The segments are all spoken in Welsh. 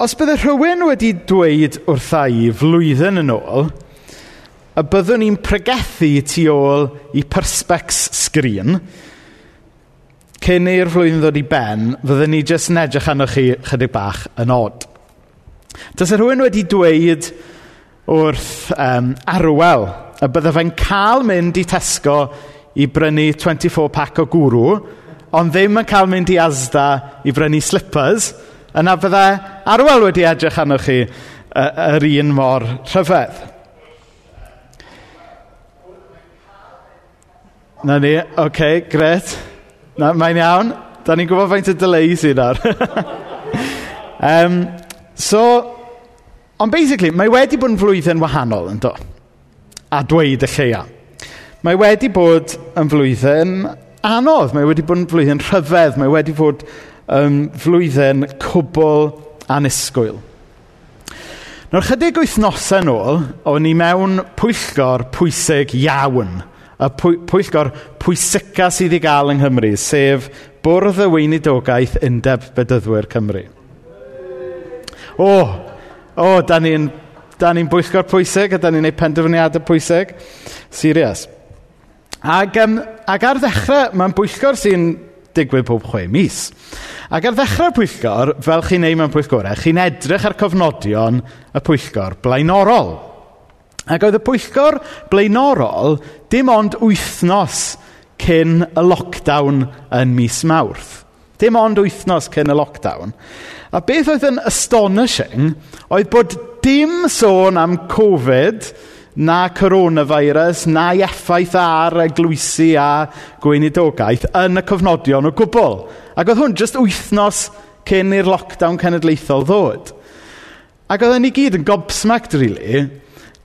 Os bydde rhywun wedi dweud wrtha i flwyddyn yn ôl, a byddwn ni'n pregethu tu ôl i perspex sgrin, cyn i'r flwyddyn ddod i ben, fydden ni jyst yn edrych arnoch chi chydig bach yn od. Dys rhywun wedi dweud wrth um, arwel y bydde fe'n cael mynd i Tesco i brynu 24 pack o gwrw, ond ddim yn cael mynd i Asda i brynu slippers – yna fydde arwel wedi edrych arnoch chi yr un mor rhyfedd. 'Na ni, oce, okay, gret. Na, mae'n iawn. Da ni'n gwybod faint y delay sy'n ar. um, so, ond basically, mae wedi bod yn flwyddyn wahanol, yn do? A dweud y lleia. Mae wedi bod yn flwyddyn anodd. Mae wedi bod yn flwyddyn rhyfedd. Mae wedi bod um, flwyddyn cwbl annisgwyl. Nawr, chydig wythnosau ôl, o'n i mewn pwyllgor pwysig iawn. Y pwy- pwyllgor pwysica sydd i gael yng Nghymru, sef Bwrdd y Weinidogaeth Undeb Bedyddwyr Cymru. O, oh, o, oh, da ni'n da ni'n bwyllgor pwysig a da ni'n gwneud penderfyniadau pwysig. Serious. Ac, um, ac ar ddechrau, mae'n bwyllgor sy'n digwydd pob chwe mis. Ac ar ddechrau'r pwyllgor, fel chi'n neud mewn pwyllgorau, chi'n edrych ar cofnodion y pwyllgor blaenorol. Ac oedd y pwyllgor blaenorol dim ond wythnos cyn y lockdown yn mis mawrth. Dim ond wythnos cyn y lockdown. A beth oedd yn astonishing oedd bod dim sôn am Covid na coronavirus, na effaith ar eglwysi a gweinidogaeth yn y cofnodion o gwbl. Ac oedd hwn jyst wythnos cyn i'r lockdown cenedlaethol ddod. Ac oedd ni gyd yn gobsmacked, really,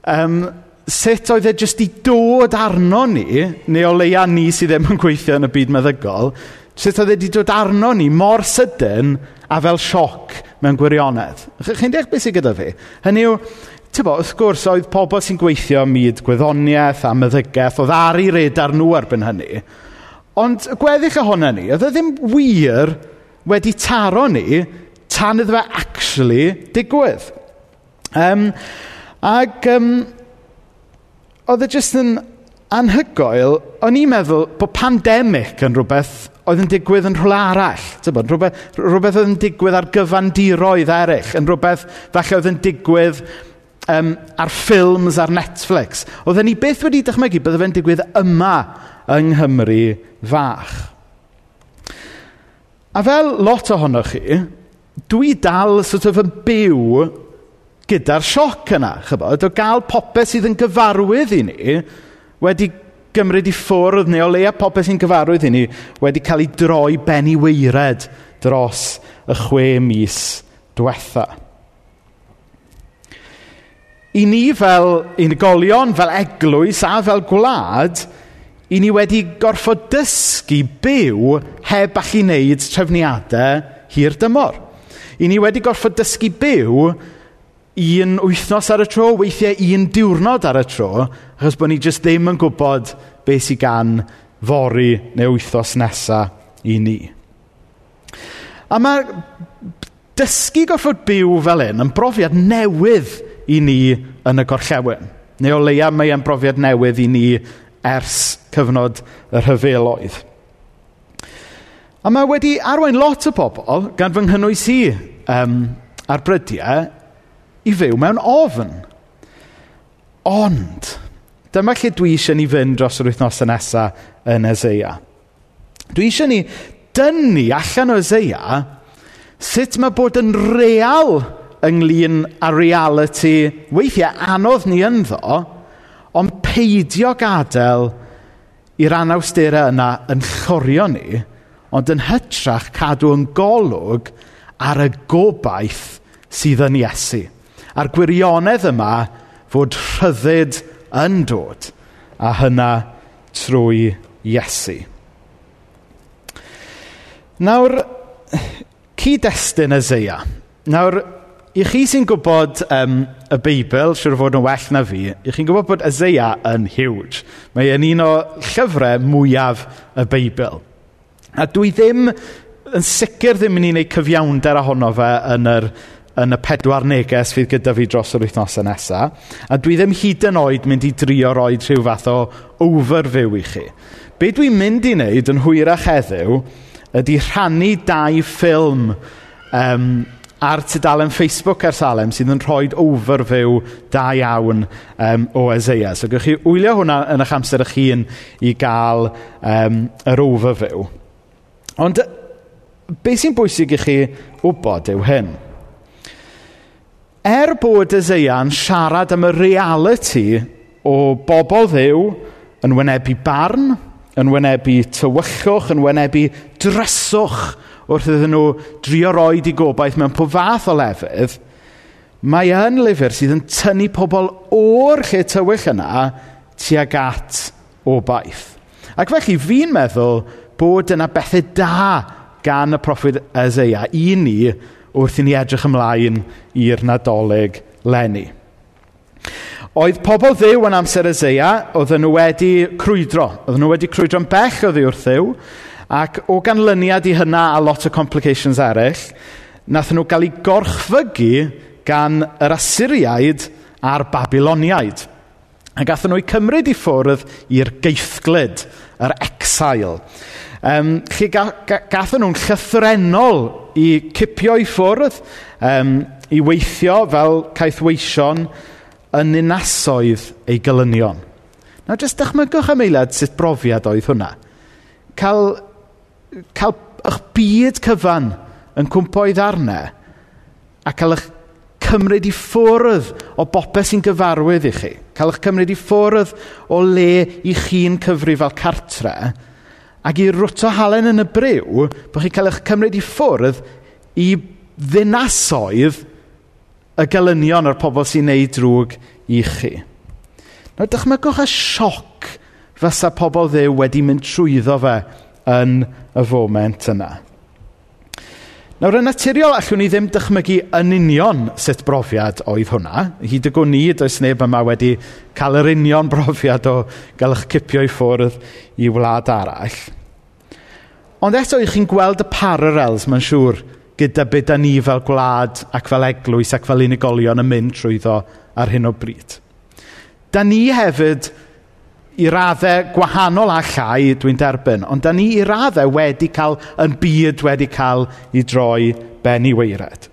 um, sut oedd e jyst i dod arno ni, neu o leia ni sydd ddim yn gweithio yn y byd meddygol, sut oedd e wedi dod arno ni mor sydyn a fel sioc mewn gwirionedd. Chi'n deall beth sydd gyda fi? Hynny yw, Tybo, wrth gwrs, oedd pobl sy'n gweithio ym myd gwyddoniaeth a meddygaeth, oedd ar ei radar nhw erbyn hynny. Ond gweddill ohono ni, oedd e ddim wir wedi taro ni tan iddo fe actually digwydd. Um, ac um, oedd e jyst yn anhygoel, o'n i'n meddwl bod pandemig yn rhywbeth oedd yn digwydd yn rhywle arall. Tybod, rhywbeth, rhywbeth oedd yn digwydd ar gyfandiroedd eraill, yn rhywbeth falle oedd yn digwydd um, ar ffilms ar Netflix. Oedden ni beth wedi dychmygu bydde fe'n digwydd yma yng Nghymru fach. A fel lot ohonoch chi, dwi dal sort of yn byw gyda'r sioc yna, chybod, o gael popeth sydd yn gyfarwydd i ni wedi gymryd i ffwrdd, neu o leia popeth sy'n gyfarwydd i ni wedi cael ei droi ben i weired dros y chwe mis diwetha i ni fel unigolion, fel eglwys a fel gwlad, i ni wedi gorfod dysgu byw heb allu wneud trefniadau hir dymor. I ni wedi gorfod dysgu byw un wythnos ar y tro, weithiau un diwrnod ar y tro, achos bod ni jyst ddim yn gwybod beth sydd gan fori neu wythnos nesaf i ni. A mae dysgu gorfod byw fel hyn yn brofiad newydd i ni yn y gorllewin. Neu o leia mae e'n brofiad newydd i ni ers cyfnod y rhyfeloedd. A mae wedi arwain lot o bobl, gan fy nghynnwys i um, ar brydiau, i fyw mewn ofn. Ond, dyma lle dwi eisiau ni fynd dros yr wythnosau nesaf yn Ezeia. Dwi eisiau ni dynnu allan o Ezeia sut mae bod yn real ynglyn â reality. weithiau anodd ni ynddo, ond peidio gadael i'r anawsterau yna yn llorio ni, ond yn hytrach cadw yn golwg ar y gobaith sydd yn Iesu. A'r gwirionedd yma fod rhyddid yn dod, a hynna trwy Iesu. Nawr, cyd-destun Ezeia. Nawr, I chi sy'n gwybod um, y Beibl, siwr fod yn well na fi, i chi'n gwybod bod Eseia yn huge. Mae e'n un o llyfrau mwyaf y Beibl. A dwi ddim yn sicr ddim yn ei wneud cyfiawnder ohono fe yn yr, yn y pedwar neges fydd gyda fi dros yr wythnosau nesaf. A dwi ddim hyd yn oed mynd i drio roed rhyw fath o overview i chi. Be dwi'n mynd i wneud yn hwyrach heddiw ydy rhannu dau ffilm um, ar tudalen Facebook ers Alem sydd yn rhoi overview da iawn um, o Ezeia. So gwych chi wylio hwnna yn eich amser eich hun i gael um, yr overview. Ond beth sy'n bwysig i chi wybod yw hyn. Er bod Ezeia'n siarad am y reality o bobl ddew yn wynebu barn, yn wynebu tywychwch, yn wynebu dryswch wrth iddyn nhw drio roi gobaith mewn pob fath o lefydd, mae yn lyfr sydd yn tynnu pobl o'r lle tywyll yna tuag at obaith. Ac felly fi'n meddwl bod yna bethau da gan y proffwyd Ezeia i ni wrth i ni edrych ymlaen i'r nadolig lenni. Oedd pobl ddew yn amser Ezeia, oedd nhw wedi crwydro. Oedd nhw wedi crwydro'n bell o ddi wrth ddew, Ac o ganlyniad i hynna a lot o complications eraill, nath nhw gael eu gorchfygu gan yr Asiriaid a'r Babiloniaid. A gath nhw eu cymryd i ffwrdd i'r geithglyd, yr exile. Um, chi ga, ga, gathen nhw'n llythrenol i cipio i ffwrdd, um, i weithio fel caethweision yn unasoedd ei gylynion. Nawr, jyst dychmygwch am eilad sut brofiad oedd hwnna. Cael cael eich byd cyfan yn cwmpo i ddarnau a cael eich cymryd i ffwrdd o bopeth sy'n gyfarwydd i chi. Cael eich cymryd i ffwrdd o le i chi'n cyfri fel cartre ac i rwto halen yn y brew bod chi'n cael eich cymryd i ffwrdd i ddinasoedd y gelynion o'r pobl sy'n neud drwg i chi. Nawr, dychmygwch y sioc fysa pobl ddew wedi mynd trwyddo fe yn y foment yna. Nawr, yn naturiol, allwn ni ddim dychmygu yn union sut brofiad oedd hwnna. Hyd y gwn ni, does neb yma wedi cael yr union brofiad o gael eich cipio i ffwrdd i wlad arall. Ond eto, ych chi'n gweld y parallels, mae'n siŵr, gyda beth da ni fel gwlad ac fel eglwys ac fel unigolion yn mynd trwyddo ar hyn o bryd. Da ni hefyd i raddau gwahanol a llai, dwi'n derbyn, ond da ni i raddau wedi cael, yn byd wedi cael i droi ben i weired.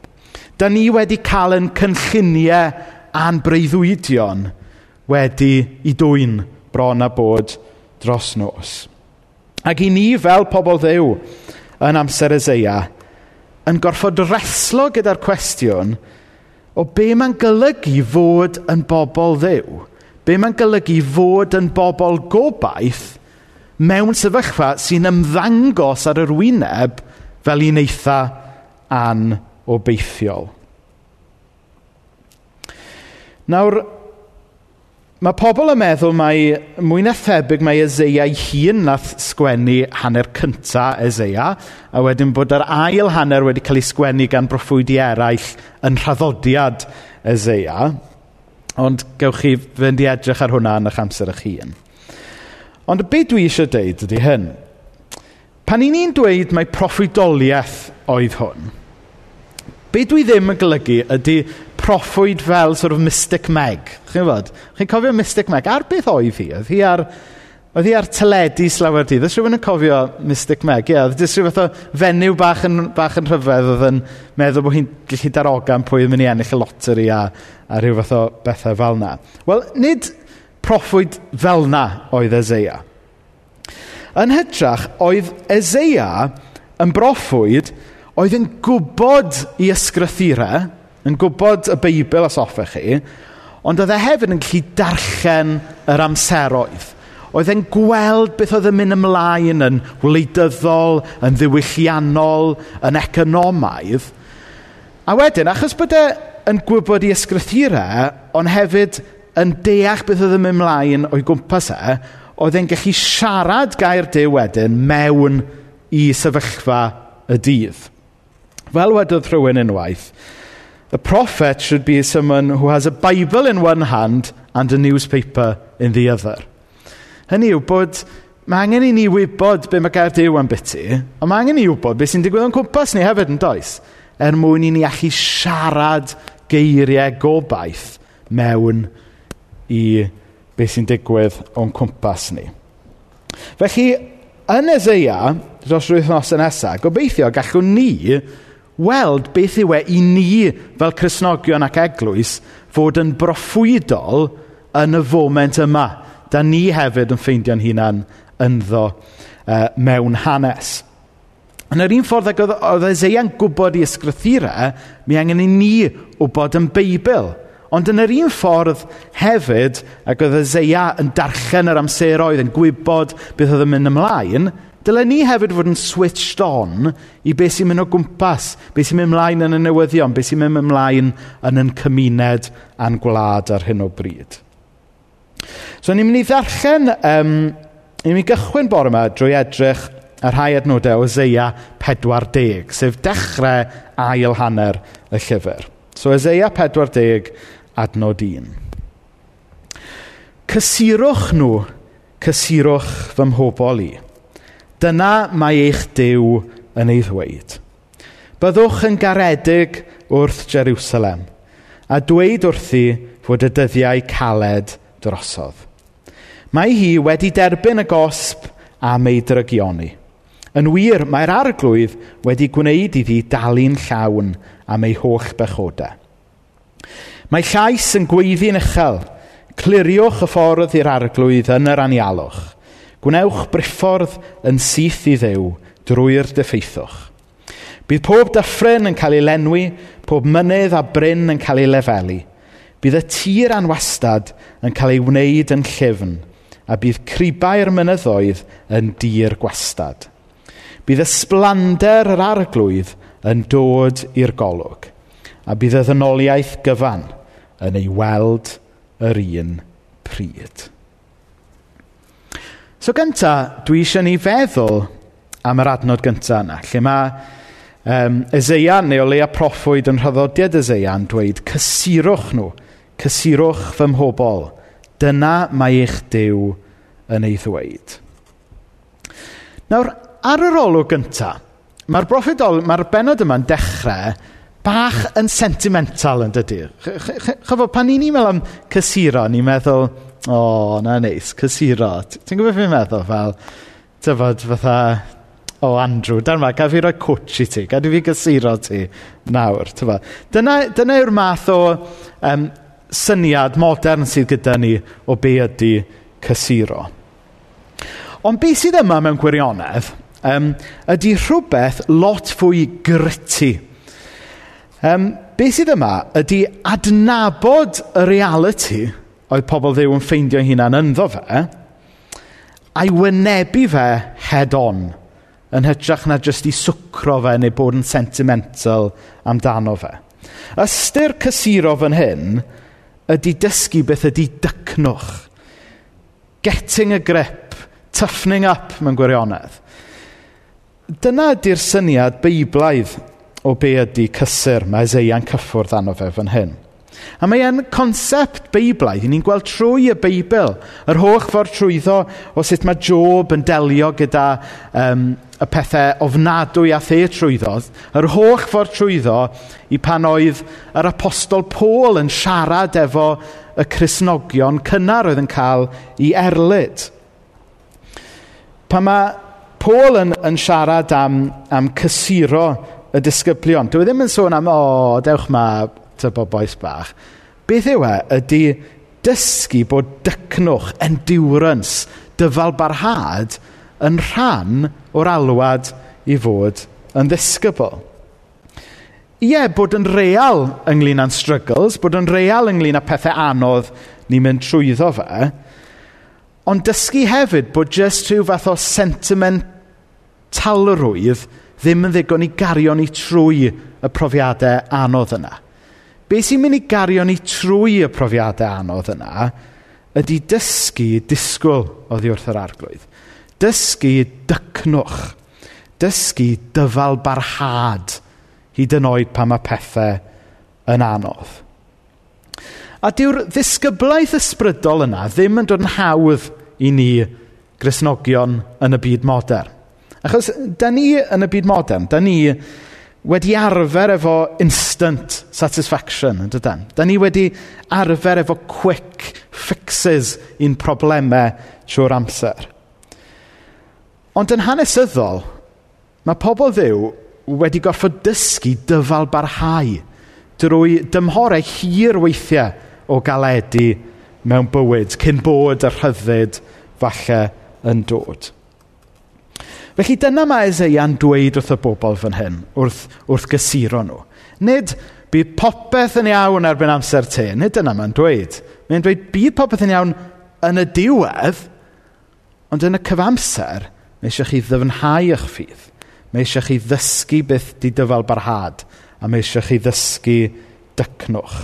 Da ni wedi cael yn cynlluniau a'n breuddwydion wedi i dwy'n bron a bod dros nos. Ac i ni fel pobl ddew yn amser Ezeia yn gorfod reslo gyda'r cwestiwn o be mae'n golygu fod yn bobl ddew – Be mae'n golygu fod yn bobl gobaith mewn sefyllfa sy'n ymddangos ar yr wyneb fel un eitha anobeithiol. Nawr, mae pobl yn meddwl mai mwy na thebyg mae Ezeia ei hun nath sgwennu hanner cynta Ezeia, a wedyn bod yr ail hanner wedi cael ei sgwennu gan broffwydi eraill yn rhaddodiad Ezeia. Ond gewch chi fynd i edrych ar hwnna yn eich amser eich hun. Ond y byd dwi eisiau dweud ydy hyn. Pan i ni'n dweud mai proffwydoliaeth oedd hwn, be dwi ddim yn golygu ydy proffwyd fel sort of mystic meg. Chi'n fod? Chi'n cofio mystic meg? Ar beth oedd hi? Oedd hi ar Oedd hi ar teledu slawer dydd. Oes rhywun yn cofio Mystic Meg? Ie, oedd jyst rhyw fath o fenyw bach yn, bach yn rhyfedd oedd yn meddwl bod hi'n gallu darogan pwy yn mynd i ennill y loteri a, a rhyw fath o bethau fel yna. Wel, nid proffwyd fel yna oedd Ezeia. Yn hytrach, oedd Ezeia yn broffwyd oedd yn gwybod i ysgrythurau, yn gwybod y Beibl os hoffech chi, ond oedd e hefyd yn gallu darllen yr amseroedd Oedd e'n gweld beth oedd yn mynd ymlaen yn wleidyddol, yn ddiwylliannol, yn economaidd. A wedyn, achos bod e'n gwybod i ysgrythurau, ond hefyd yn deall beth oedd yn mynd ymlaen o'i gwmpas e, oedd e'n gallu siarad gair dew wedyn mewn i sefyllfa y dydd. Fel wedodd rhywun unwaith, a prophet should be someone who has a Bible in one hand and a newspaper in the other. Hynny yw bod mae angen i ni wybod be mae gair Dyw am byty, ond mae angen i ni wybod be sy'n digwydd yn cwmpas ni hefyd, yn does? Er mwyn i ni allu siarad geiriau gobaith mewn i be sy'n digwydd o'n cwmpas ni. Felly, yn Ezeia, dros rwyth nos yn nesaf, gobeithio gallwn ni weld beth yw e i ni fel Cresnogion ac Eglwys fod yn broffwydol yn y foment yma da ni hefyd yn ffeindio'n hunan ynddo uh, e, mewn hanes. Yn yr un ffordd ag oedd, oedd Eseia'n gwybod i ysgrythurau, mi angen i ni wybod yn Beibl. Ond yn yr un ffordd hefyd, ac oedd Ezeia yn darllen yr amseroedd, yn gwybod beth oedd yn mynd ymlaen, dylen ni hefyd fod yn switched on i beth sy'n mynd o gwmpas, beth sy'n mynd ymlaen yn y newyddion, beth sy'n mynd ymlaen yn yn cymuned a'n gwlad ar hyn o bryd. So ni'n mynd i ddarllen, um, ni'n mynd i gychwyn bore yma drwy edrych y rhai adnodau o Zeia 40, sef dechrau ail hanner y llyfr. So Eseia 40, adnod 1. Cysurwch nhw, cysurwch fy mhobol i. Dyna mae eich dew yn ei ddweud. Byddwch yn garedig wrth Jerusalem a dweud wrthi fod y dyddiau caled drosodd. Mae hi wedi derbyn y gosb am ei drygioni. Yn wir, mae'r arglwydd wedi gwneud iddi dalu'n llawn am ei holl bechodau. Mae llais yn gweiddi'n uchel. Cliriwch y ffordd i'r arglwydd yn yr anialwch. Gwnewch briffordd yn syth i ddew drwy'r dyffeithwch. Bydd pob dyffryn yn cael ei lenwi, pob mynydd a bryn yn cael ei lefelu – Bydd y tir anwastad yn cael ei wneud yn llyfn, a bydd cribau'r mynyddoedd yn dir gwastad. Bydd ysblander yr arglwydd yn dod i'r golwg, a bydd y ddynoliaeth gyfan yn ei weld yr un pryd. So gynta, dwi eisiau ni feddwl am yr adnod gynta yna, lle mae um, Ezeian neu o leia proffwyd yn rhyddodiad Ezeian dweud cysurwch nhw Cysurwch fy mhobol, dyna mae eich Duw yn ei ddweud. Nawr, ar yr olwg gyntaf, mae'r broffidol, mae'r benod yma'n dechrau bach yn sentimental yn dydy. Chyfo, pan ni'n meddwl am cysuro, ni'n meddwl, o, oh, na neis, cysuro. Ti'n gwybod fi'n meddwl fel, tyfod, fatha, o Andrew, dan ma, gaf fi roi cwtch i ti, gaf fi cysuro ti nawr. Tyfod. Dyna, dyna yw'r math o um, syniad modern sydd gyda ni o be ydy cysuro. Ond beth sydd yma mewn gwirionedd um, ydy rhywbeth lot fwy gritty. Um, be sydd yma ydy adnabod y reality oedd pobl ddew yn ffeindio hunan ynddo fe, a'i wynebu fe head on yn hytrach na jyst i swcro fe neu bod yn sentimental amdano fe. Ystyr cysuro fan hyn ydy dysgu beth ydy dycnwch. Getting a grip, toughening up mewn gwirionedd. Dyna ydy'r syniad beiblaidd o be ydy cysur mae Eseia'n cyffwrdd anno fe fan hyn. A mae e'n concept beiblaidd, ni'n gweld trwy y Beibl, yr holl ffordd trwyddo o sut mae Job yn delio gyda um, y pethau ofnadwy a the trwyddodd, yr holl ffordd trwyddo i pan oedd yr apostol Paul yn siarad efo y Crisnogion cynnar oedd yn cael ei erlyd. Pan mae Paul yn, yn siarad am, am cysuro y disgyblion, dwi e ddim yn sôn am, o, oh, dewch ma, tybo boes bach. Beth yw e? Ydy dysgu bod dycnwch, endurance, dyfalbarhad yn rhan o'r alwad i fod yn ddisgybl. Ie, bod yn real ynglyn â'n struggles, bod yn real ynglyn â pethau anodd ni'n mynd trwyddo fe, ond dysgu hefyd bod jyst rhyw fath o sentimentalrwydd ddim yn ddigon i gario ni trwy y profiadau anodd yna. Be sy'n mynd i gario ni trwy y profiadau anodd yna ydy dysgu disgwyl oddi wrth yr arglwydd. Dysgu dycnwch. Dysgu dyfalbarhad hyd yn oed pan mae pethau yn anodd. A dyw'r ddisgyblaeth ysbrydol yna ddim yn dod yn hawdd i ni grisnogion yn y byd modern. Achos, da ni yn y byd modern, da ni wedi arfer efo instant satisfaction, yn dydyn. Da ni wedi arfer efo quick fixes i'n problemau trwy'r amser. Ond yn hanesyddol, mae pobl ddiw wedi gorfod dysgu dyfal barhau drwy dymhorau hir weithiau o galedu mewn bywyd cyn bod y rhyddid falle yn dod. Felly dyna mae Eseia'n dweud wrth y bobl fan hyn, wrth, wrth gysuro nhw. Nid bydd popeth yn iawn erbyn amser te, nid dyna mae'n dweud. Mae'n dweud bydd popeth yn iawn yn y diwedd, ond yn y cyfamser, Mae eisiau chi ddyfnhau eich ffydd. Mae eisiau chi ddysgu beth di dyfal barhad. A mae eisiau chi ddysgu dycnwch.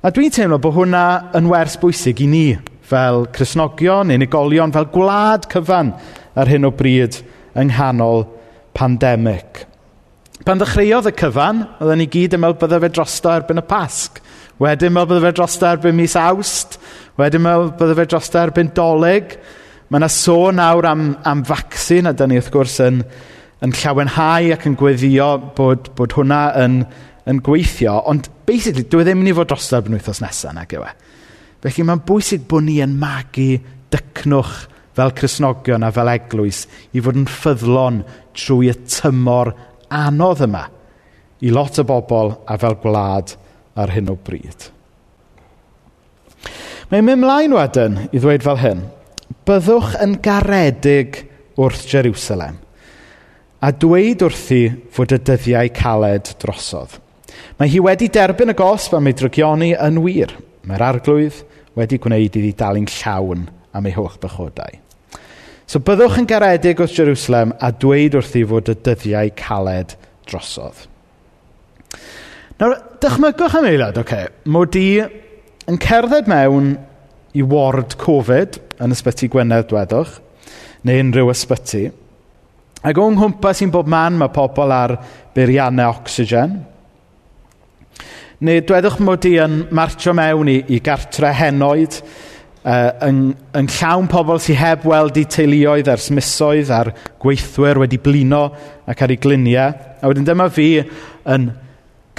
A dwi'n teimlo bod hwnna yn wers bwysig i ni fel Cresnogion, unigolion, fel gwlad cyfan ar hyn o bryd yng nghanol pandemig. Pan ddechreuodd y cyfan, oedden ni gyd yn meddwl bydde fe drosto erbyn y Pasg. Wedyn meddwl bydde fe drosto erbyn mis Awst. Wedyn meddwl bydde fe drosto erbyn Dolig. Mae yna sôn nawr am, am vaccine a da ni wrth gwrs yn, yn llawenhau ac yn gweddio bod, bod hwnna yn, yn gweithio. Ond basically, dwi e ddim yn mynd i fod drosodd yn wythnos nesaf, nag yw e? Felly mae'n bwysig bod ni yn magu dycnwch fel Cresnogion a fel eglwys i fod yn ffyddlon trwy y tymor anodd yma i lot o bobl a fel gwlad ar hyn o bryd. Mae'n mynd mlaen wedyn i ddweud fel hyn. Byddwch yn garedig wrth Jerusalem, a dweud wrthi fod y dyddiau caled drosodd. Mae hi wedi derbyn y gosb am ei drygioni yn wir. Mae'r arglwydd wedi gwneud iddi dalun llawn am ei holl bychodau. So byddwch yn garedig wrth Jerusalem a dweud wrthi fod y dyddiau caled drosodd. Nawr, dychmygwch am eilad, oce, okay, mod i yn cerdded mewn i ward Covid yn ysbyty Gwynedd dwedwch, neu unrhyw ysbyty. Ac o'n nghwmpas i'n bob man mae pobl ar beiriannau ocsigen. Neu dwedwch mod i yn martio mewn i, i gartre henoed uh, yn, yn llawn pobl sy'n heb weld i teuluoedd ers misoedd a'r gweithwyr wedi blino ac ar ei gliniau. A wedyn dyma fi yn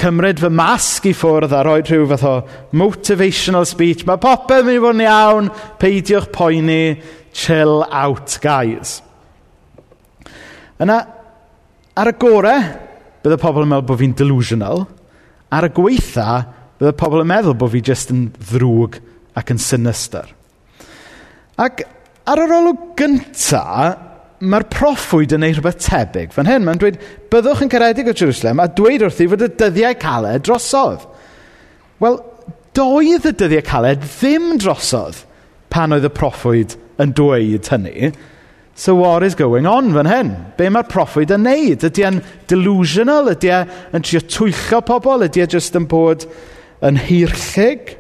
cymryd fy masg i ffwrdd a rhoi rhyw fath o motivational speech. Mae popeth yn mynd i fod yn iawn, peidiwch poeni, chill out guys. Yna, ar y gorau, bydd y pobl yn meddwl bod fi'n delusional. Ar y gweitha, bydd y pobl yn meddwl bod fi jyst yn ddrwg ac yn sinister. Ac ar yr olwg gyntaf, mae'r proffwyd yn neud rhywbeth tebyg. Fan hyn, mae'n dweud, byddwch yn caredig o Jerusalem a dweud wrthi fod y dyddiau caled drosodd. Wel, doedd y dyddiau caled ddim drosodd pan oedd y proffwyd yn dweud hynny. So what is going on fan hyn? Be mae'r proffwyd yn neud? Ydy e'n delusional? Ydy e'n trio twyllo pobl? Ydy e jyst yn bod yn hirllig?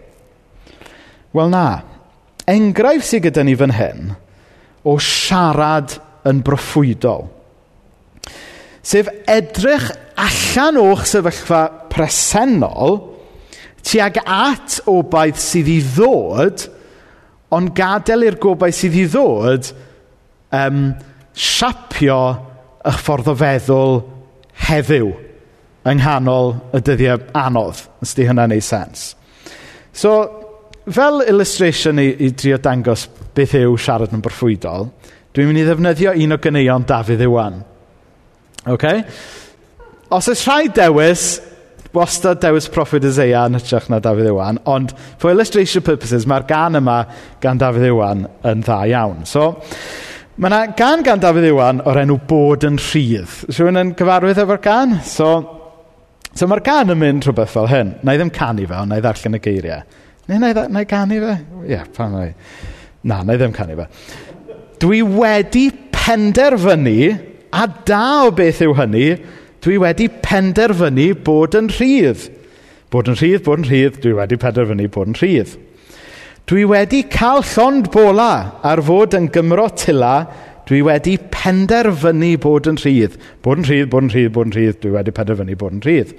Wel na. Enghraifft sydd gyda ni fan hyn o siarad yn broffwydol. Sef edrych allan o'ch sefyllfa presennol tuag at obaith sydd i ddod, ond gadael i'r gobaith sydd i ddod um, siapio eich ffordd o feddwl heddiw yng nghanol y dyddiau anodd, os di hynna'n ei sens. So, fel illustration i, i drio dangos beth yw siarad yn broffwydol, Dwi'n mynd i ddefnyddio un o gyneuon Dafydd Iwan. Okay? Os oes rhai dewis, wastad dewis proffwyd Isaiah yn hytrach na Dafydd Iwan, ond for illustration purposes, mae'r gan yma gan Dafydd Iwan yn dda iawn. So, mae yna gan gan Dafydd Iwan o'r enw bod yn rhydd. Rwy'n yn cyfarwydd efo'r gan? So, so mae'r gan yn mynd rhywbeth fel hyn. Na i ddim canu fe, ond na i ddarllen y geiriau. Neu na i, na i canu fe? Ie, yeah, pan na i... Na, na i ddim canu fe. Dwi wedi penderfynu, a da o beth yw hynny, dwi wedi penderfynu bod yn rhydd. Bod yn rhydd, bod yn rhydd, dwi wedi penderfynu bod yn rhydd. Dwi wedi cael llond bola ar fod yn Gymro Tila Dwi wedi penderfynu bod yn rhydd. Bod yn rhydd, bod yn rhydd, bod yn rhydd. Dwi wedi penderfynu bod yn rhydd.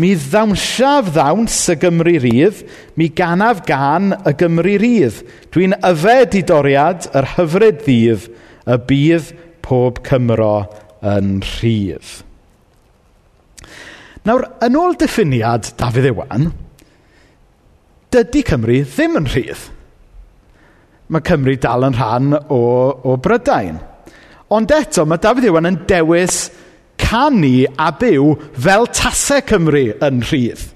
Mi ddawnsaf ddawns y Gymru rydd. Mi ganaf gan y Gymru rydd. Dwi'n yfed i doriad yr hyfryd ddydd. Y bydd pob Cymro yn rhydd. Nawr, yn ôl diffiniad Dafydd Iwan, dydy Cymru ddim yn rhydd mae Cymru dal yn rhan o, o Brydain. Ond eto, mae Dafydd Iwan yn dewis canu a byw fel tasau Cymru yn rhydd.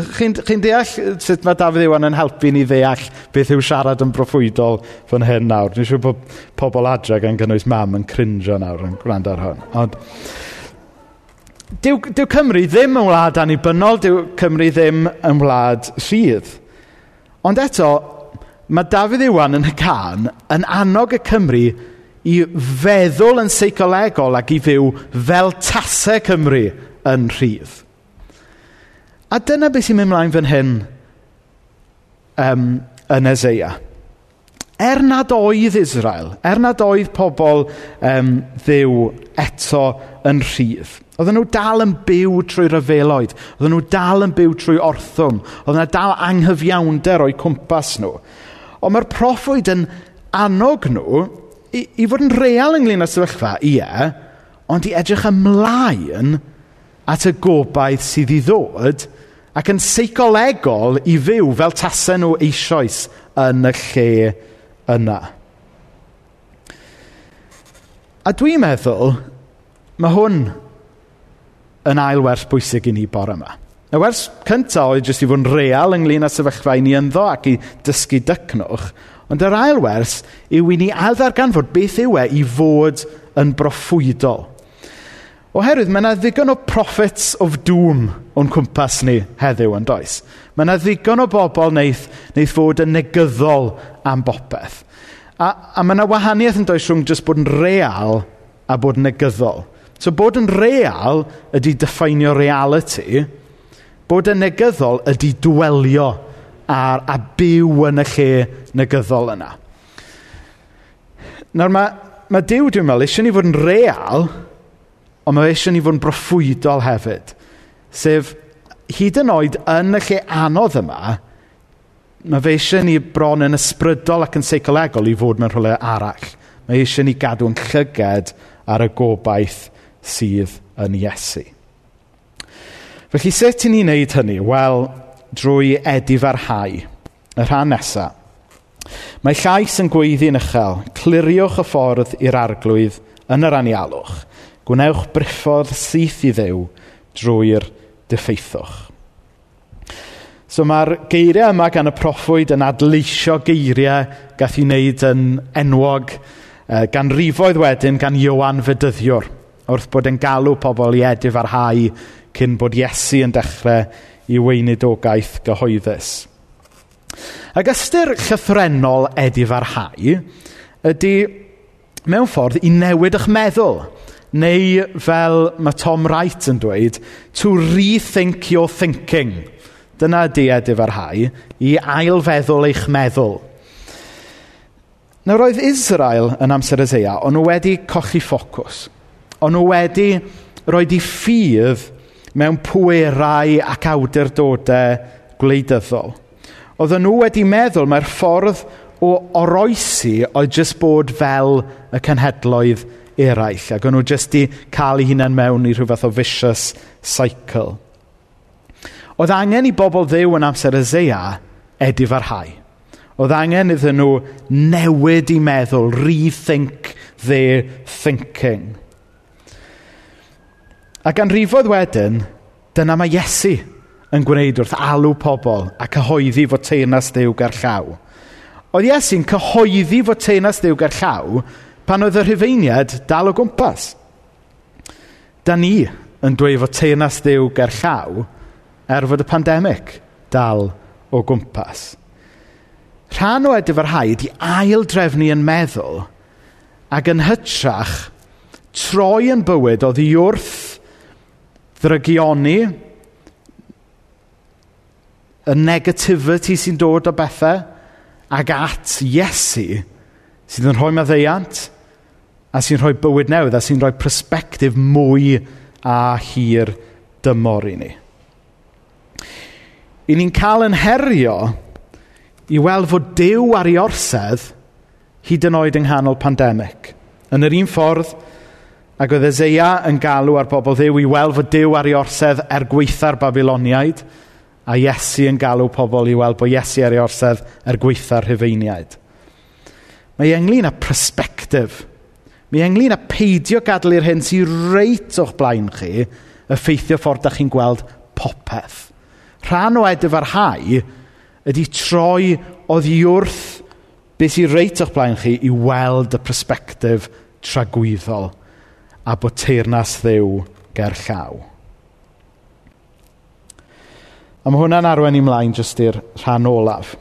Chi'n chi deall sut mae Dafydd Iwan yn helpu ni ddeall beth yw siarad yn broffwydol fan hyn nawr? Dwi'n siŵr bod pobl adre gan gynnwys mam yn crinjo nawr yn gwrando ar hwn. Ond, dyw, dyw Cymru ddim yn wlad annibynnol, dyw Cymru ddim yn wlad rhydd. Ond eto, mae Dafydd Iwan yn y can yn annog y Cymru i feddwl yn seicolegol ac i fyw fel tasau Cymru yn rhydd. A dyna beth sy'n mynd mlaen fan hyn um, yn Ezeia. Er nad oedd Israel, er nad oedd pobl um, ddiw eto yn rhydd, oedden nhw dal yn byw trwy ryfeloedd, oedden nhw dal yn byw trwy orthwm, oedden nhw dal anghyfiawnder o'i cwmpas nhw. Ond mae'r proffwyd yn annog nhw i i fod yn real ynglyn â sefyllfa, ie, ond i edrych ymlaen at y gobaith sydd i ddod ac yn seicolegol i fyw fel tasen nhw eisoes yn y lle yna. A dwi'n meddwl, mae hwn yn ail wers bwysig i ni bore yma. Y wers cyntaf oedd jyst i fod yn real ynglyn â sefyllfa i ni ynddo ac i dysgu dycnwch. Ond yr ail wers yw i ni aildarganfod beth yw e i fod yn broffwydol. Oherwydd mae yna ddigon o prophets of doom o'n cwmpas ni heddiw yn does. Mae yna ddigon o bobl wneith, wneith fod yn negyddol am bopeth. A, a mae yna wahaniaeth yn does rhwng jyst bod yn real a bod yn negyddol. So bod yn real ydy diffeinio reality, Bod yn negyddol ydy dwelio ar, a byw yn y lle negyddol yna. Nawr mae, mae Dyw dwi'n meddwl, eisiau ni fod yn real, ond mae eisiau ni fod yn broffwydol hefyd. Sef, hyd yn oed yn y lle anodd yma, mae fe eisiau ni bron yn ysbrydol ac yn seicolegol i fod mewn rhywle arall. Mae eisiau ni gadw yn llyged ar y gobaith sydd yn Iesu. Felly sut i ni wneud hynny? Wel, drwy edifarhau. Y rhan nesaf. Mae llais yn gweiddi'n uchel. Cliriwch y ffordd i'r arglwydd yn yr anialwch. Gwnewch briffodd syth i ddew drwy'r diffeithwch. So mae'r geiriau yma gan y proffwyd yn adleisio geiriau gath i wneud yn enwog e, gan rifoedd wedyn gan Iwan Fedyddiwr wrth bod yn galw pobl i edifarhau cyn bod Iesu yn dechrau i weinidogaeth gyhoeddus. Ac ystyr llythrenol edifarhau ydy, mewn ffordd, i newid eich meddwl. Neu fel mae Tom Wright yn dweud, to rethink your thinking. Dyna ydy hau, i ailfeddwl eich meddwl. Nawr oedd Israel yn amser Ezea, ond nhw wedi cochi ffocws. Ond nhw wedi roed i ffydd mewn pwerau ac awdurdodau gwleidyddol. Oedden nhw wedi meddwl mae'r ffordd o oroesi oedd jyst bod fel y cenhedloedd eraill, ac o'n nhw jyst i cael eu hunain mewn i rhywbeth o vicious cycle. Oedd angen i bobl ddew yn amser y zeia edifarhau. Oedd angen iddyn nhw newid i meddwl, rethink their thinking. A ganrifoedd wedyn, dyna mae Iesu yn gwneud wrth alw pobl a cyhoeddi fod teyrnas ger llaw. Oedd Iesu'n cyhoeddi fod teyrnas ger llaw pan oedd y rhufeiniad dal o gwmpas. Da ni yn dweud fod teyrnas ger llaw er fod y pandemig dal o gwmpas. Rhan o edifyrhaid i ail drefnu yn meddwl ac yn hytrach troi yn bywyd oedd i wrth ddrygioni, y negativity sy'n dod o bethau, ac at Iesu sydd yn rhoi maddeiant a sy'n rhoi bywyd newydd a sy'n rhoi persbectif mwy a hir dymor i ni. I ni'n cael yn herio i weld fod dew ar ei orsedd hyd yn oed yng nghanol pandemig. Yn yr un ffordd, Ac oedd Eseia yn galw ar bobl ddew i weld fod Duw ar ei orsedd er gweitha'r Babiloniaid, a Iesu yn galw pobl i weld bod Iesu ar ei orsedd er gweitha'r Rhyfeiniaid. Mae ynglyn â persbectif. Mae ynglyn â peidio gadw i'r hyn sy'n reit o'ch blaen chi effeithio ffordd da chi'n gweld popeth. Rhan o edrych ar hau ydy troi oddi wrth beth sy'n reit o'ch blaen chi i weld y persbectif tragwyddol a bod teirnas ddew ger llaw. A mae hwnna'n arwen i mlaen jyst i'r rhan olaf.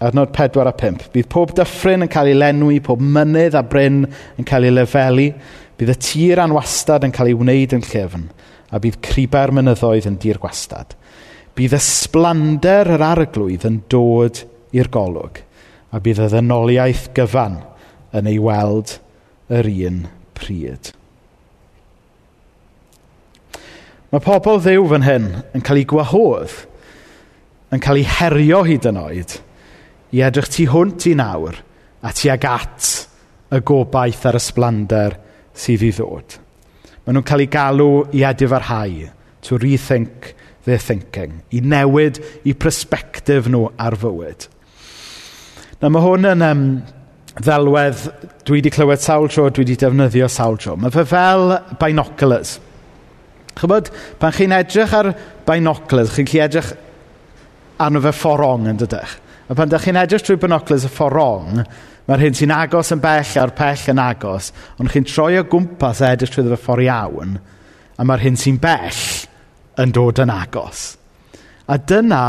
Adnod 4 a 5. Bydd pob dyffryn yn cael ei lenwi, pob mynydd a bryn yn cael ei lefelu. Bydd y tir anwastad yn cael ei wneud yn llyfn, a bydd criba'r mynyddoedd yn dir gwastad. Bydd ysblander yr arglwydd yn dod i'r golwg, a bydd y ddynoliaeth gyfan yn ei weld yr un pryd. Mae pobl ddew fan hyn yn cael ei gwahodd, yn cael ei herio hyd yn oed, i edrych tu hwnt i nawr a tuag at y gobaith a'r ysblander sydd i ddod. Maen nhw'n cael ei galw i edifarhau, to rethink their thinking, i newid i persbectif nhw ar fywyd. Na mae hwn yn um, ddelwedd dwi wedi clywed sawl tro, dwi wedi defnyddio sawl tro. Mae fe fel binoculars – Chybod, pan chi'n edrych ar binoculars, chi'n chi edrych arno fe fforong yn dydych. A pan da chi'n edrych trwy binoculars y fforong, mae'r hyn sy'n agos yn bell a'r pell yn agos, ond chi'n troi o gwmpas a edrych trwy fe ffordd iawn, a mae'r hyn sy'n bell yn dod yn agos. A dyna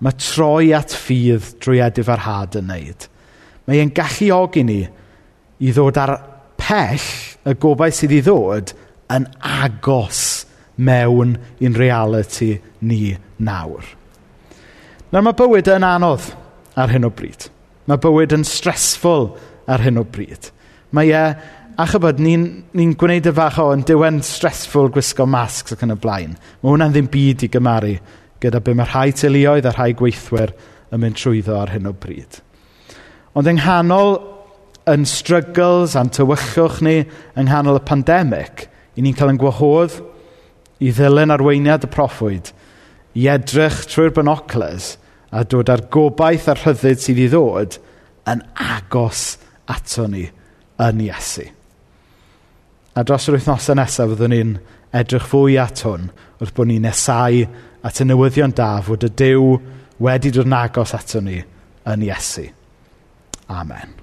mae troi at ffydd drwy edif ar had yn neud. Mae e'n galluogi ni i ddod ar pell y gobaith sydd i ddod yn agos mewn i'n reality ni nawr. Nawr mae bywyd yn anodd ar hyn o bryd. Mae bywyd yn stressful ar hyn o bryd. Mae e, a chybod, ni'n ni, ni gwneud y fach o yn diwen stressful gwisgo masks ac yn y blaen. Mae hwnna'n ddim byd i gymaru gyda be mae rhai teuluoedd a rhai gweithwyr yn mynd trwyddo ar hyn o bryd. Ond yng nghanol yn struggles a'n tywychwch ni yng nghanol y pandemig, i ni'n cael yn gwahodd i ddilyn arweiniad y proffwyd, i edrych trwy'r binocles a dod â'r gobaith a'r rhyddid sydd i ddod yn agos ato ni yn Iesu. A dros yr wythnosau nesaf fyddwn ni'n edrych fwy at hwn wrth bod ni'n nesau at y newyddion da fod y Dyw wedi dod yn agos ato ni yn Iesu. Amen.